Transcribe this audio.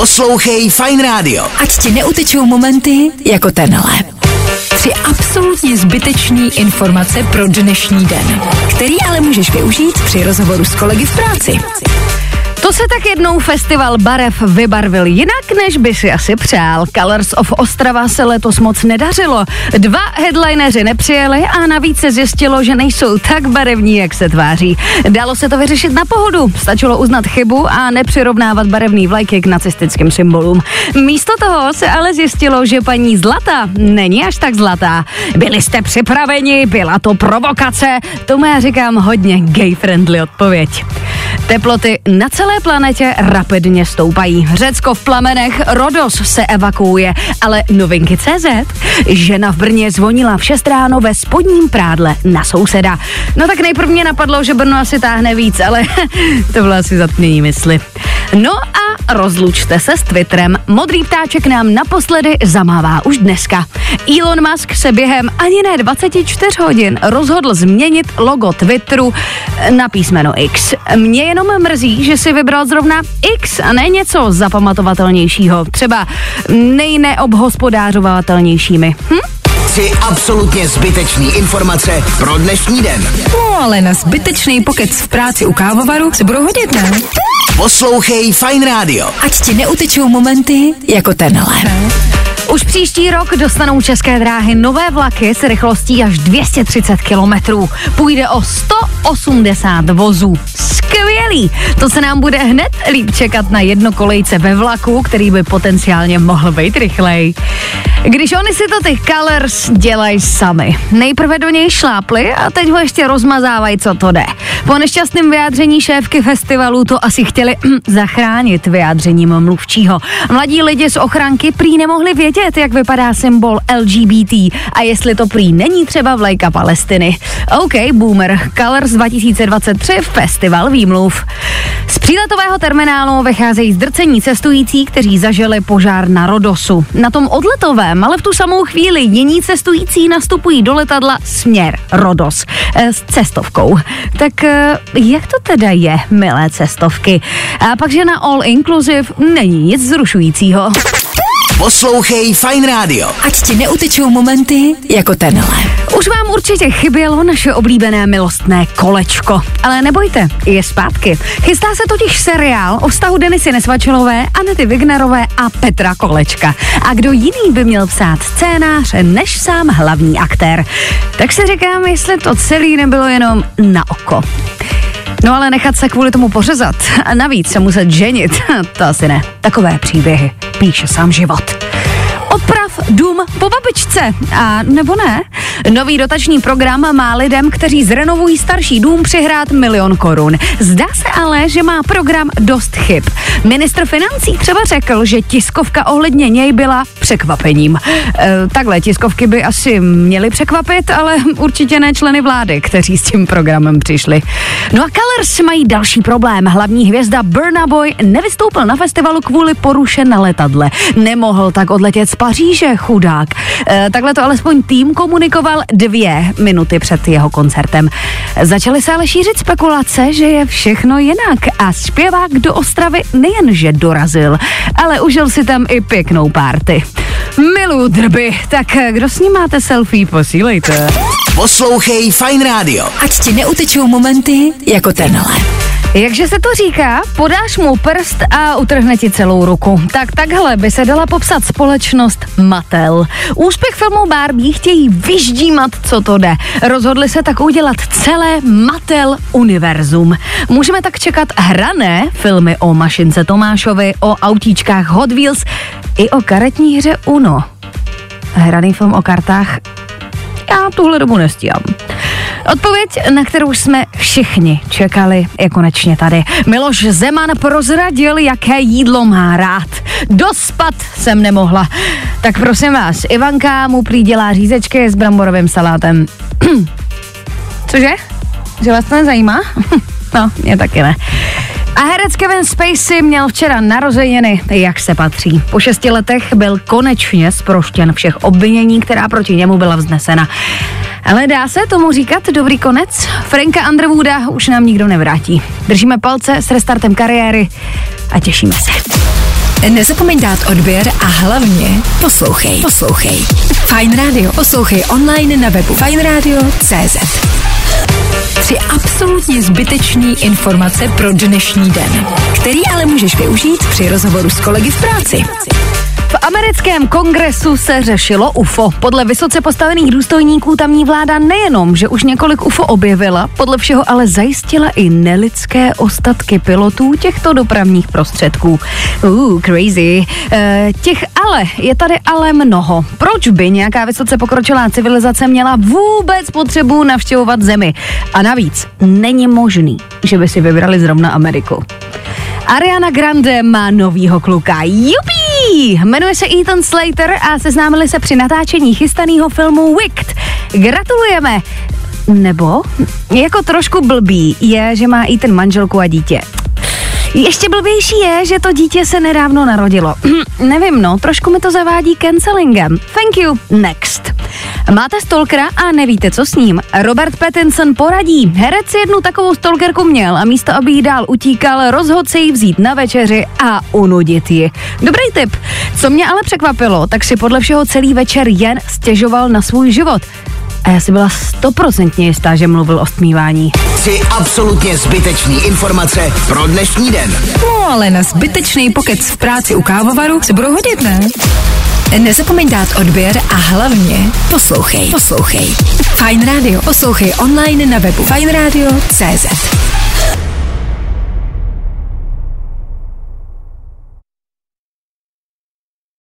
Poslouchej Fine Radio. Ať ti neutečou momenty jako tenhle. Tři absolutně zbytečný informace pro dnešní den, který ale můžeš využít při rozhovoru s kolegy v práci. To se tak jednou festival barev vybarvil jinak, než by si asi přál. Colors of Ostrava se letos moc nedařilo. Dva headlineři nepřijeli a navíc se zjistilo, že nejsou tak barevní, jak se tváří. Dalo se to vyřešit na pohodu. Stačilo uznat chybu a nepřirovnávat barevný vlajky k nacistickým symbolům. Místo toho se ale zjistilo, že paní Zlata není až tak zlatá. Byli jste připraveni, byla to provokace. Tomu já říkám hodně gay-friendly odpověď. Teploty na celé planetě rapidně stoupají. Řecko v plamenech, Rodos se evakuuje, ale novinky CZ. Žena v Brně zvonila v 6 ráno ve spodním prádle na souseda. No tak nejprve mě napadlo, že Brno asi táhne víc, ale to bylo asi zatmění mysli. No a rozlučte se s Twitterem. Modrý ptáček nám naposledy zamává už dneska. Elon Musk se během ani ne 24 hodin rozhodl změnit logo Twitteru na písmeno X. Mě jenom mrzí, že si vybral zrovna X a ne něco zapamatovatelnějšího. Třeba nejneobhospodářovatelnějšími. Hm? Tři absolutně zbytečný informace pro dnešní den. No ale na zbytečný pokec v práci u kávovaru se budou hodit, ne? Poslouchej Fine Radio. Ať ti neutečou momenty jako tenhle. Už příští rok dostanou české dráhy nové vlaky s rychlostí až 230 km. Půjde o 180 vozů. Skvělý! To se nám bude hned líp čekat na jednokolejce ve vlaku, který by potenciálně mohl být rychlej. Když oni si to ty Colors dělají sami. Nejprve do něj šlápli a teď ho ještě rozmazávají, co to jde. Po nešťastném vyjádření šéfky festivalu to asi chtěli zachránit vyjádřením mluvčího. Mladí lidi z ochranky prý nemohli vědět, jak vypadá symbol LGBT a jestli to prý není třeba vlajka Palestiny. OK, boomer. Colors 2023 festival výmluv. Z příletového terminálu vycházejí zdrcení cestující, kteří zažili požár na Rodosu. Na tom odletovém, ale v tu samou chvíli jiní cestující nastupují do letadla směr Rodos eh, s cestovkou. Tak eh, jak to teda je, milé cestovky? A pak, že na All Inclusive není nic zrušujícího. Poslouchej Fine Radio. Ať ti neutečou momenty jako tenhle. Už vám určitě chybělo naše oblíbené milostné kolečko. Ale nebojte, je zpátky. Chystá se totiž seriál o vztahu Denisy Nesvačelové, Anety Vignerové a Petra Kolečka. A kdo jiný by měl psát scénář než sám hlavní aktér? Tak se říkám, jestli to celý nebylo jenom na oko. No ale nechat se kvůli tomu pořezat a navíc se muset ženit, to asi ne. Takové příběhy píše sám život. Oprav dům po babičce. A nebo ne? Nový dotační program má lidem, kteří zrenovují starší dům, přihrát milion korun. Zdá se ale, že má program dost chyb. Ministr financí třeba řekl, že tiskovka ohledně něj byla překvapením. E, takhle tiskovky by asi měly překvapit, ale určitě ne členy vlády, kteří s tím programem přišli. No a Colors mají další problém. Hlavní hvězda Burna Boy nevystoupil na festivalu kvůli poruše na letadle. Nemohl tak odletět z Paříže, chudák. E, takhle to alespoň tým komunikoval dvě minuty před jeho koncertem. Začaly se ale šířit spekulace, že je všechno jinak a zpěvák do Ostravy nejenže dorazil, ale užil si tam i pěknou párty. Milu drby, tak kdo s ním máte selfie, posílejte. Poslouchej Fine Radio. Ať ti neutečou momenty jako tenhle. Jakže se to říká, podáš mu prst a utrhne ti celou ruku. Tak takhle by se dala popsat společnost Mattel. Úspěch filmu Barbie chtějí vyždímat, co to jde. Rozhodli se tak udělat celé Mattel univerzum. Můžeme tak čekat hrané filmy o mašince Tomášovi, o autíčkách Hot Wheels i o karetní hře Uno. Hraný film o kartách já tuhle dobu nestíhám. Odpověď, na kterou jsme všichni čekali, je konečně tady. Miloš Zeman prozradil, jaké jídlo má rád. Dospat jsem nemohla. Tak prosím vás, Ivanka mu prý dělá řízečky s bramborovým salátem. Cože? Že vás to nezajímá? no, mě taky ne. A herec Kevin Spacey měl včera narozeniny, jak se patří. Po šesti letech byl konečně zproštěn všech obvinění, která proti němu byla vznesena. Ale dá se tomu říkat dobrý konec? Franka Underwooda už nám nikdo nevrátí. Držíme palce s restartem kariéry a těšíme se. Nezapomeň dát odběr a hlavně poslouchej. Poslouchej. Fine Radio. Poslouchej online na webu fineradio.cz Tři absolutně zbytečný informace pro dnešní den, který ale můžeš využít při rozhovoru s kolegy v práci. Americkém kongresu se řešilo UFO. Podle vysoce postavených důstojníků tamní vláda nejenom, že už několik UFO objevila, podle všeho ale zajistila i nelidské ostatky pilotů těchto dopravních prostředků. Uh, crazy. E, těch ale, je tady ale mnoho. Proč by nějaká vysoce pokročilá civilizace měla vůbec potřebu navštěvovat Zemi? A navíc, není možný, že by si vybrali zrovna Ameriku. Ariana Grande má novýho kluka. Jupi! Jmenuje se Ethan Slater a seznámili se při natáčení chystaného filmu Wicked. Gratulujeme! Nebo, jako trošku blbý, je, že má Ethan manželku a dítě. Ještě blbější je, že to dítě se nedávno narodilo. Nevím, no, trošku mi to zavádí cancelingem. Thank you, next. Máte stalkera a nevíte, co s ním? Robert Pattinson poradí. Herec jednu takovou stalkerku měl a místo, aby jí dál utíkal, rozhodl se jí vzít na večeři a unudit ji. Dobrý tip. Co mě ale překvapilo, tak si podle všeho celý večer jen stěžoval na svůj život. A já si byla stoprocentně jistá, že mluvil o stmívání. Tři absolutně zbytečný informace pro dnešní den. No ale na zbytečný pokec v práci u kávovaru se budou hodit, ne? Nezapomeň dát odběr a hlavně poslouchej. Poslouchej. Fine Radio. Poslouchej online na webu fineradio.cz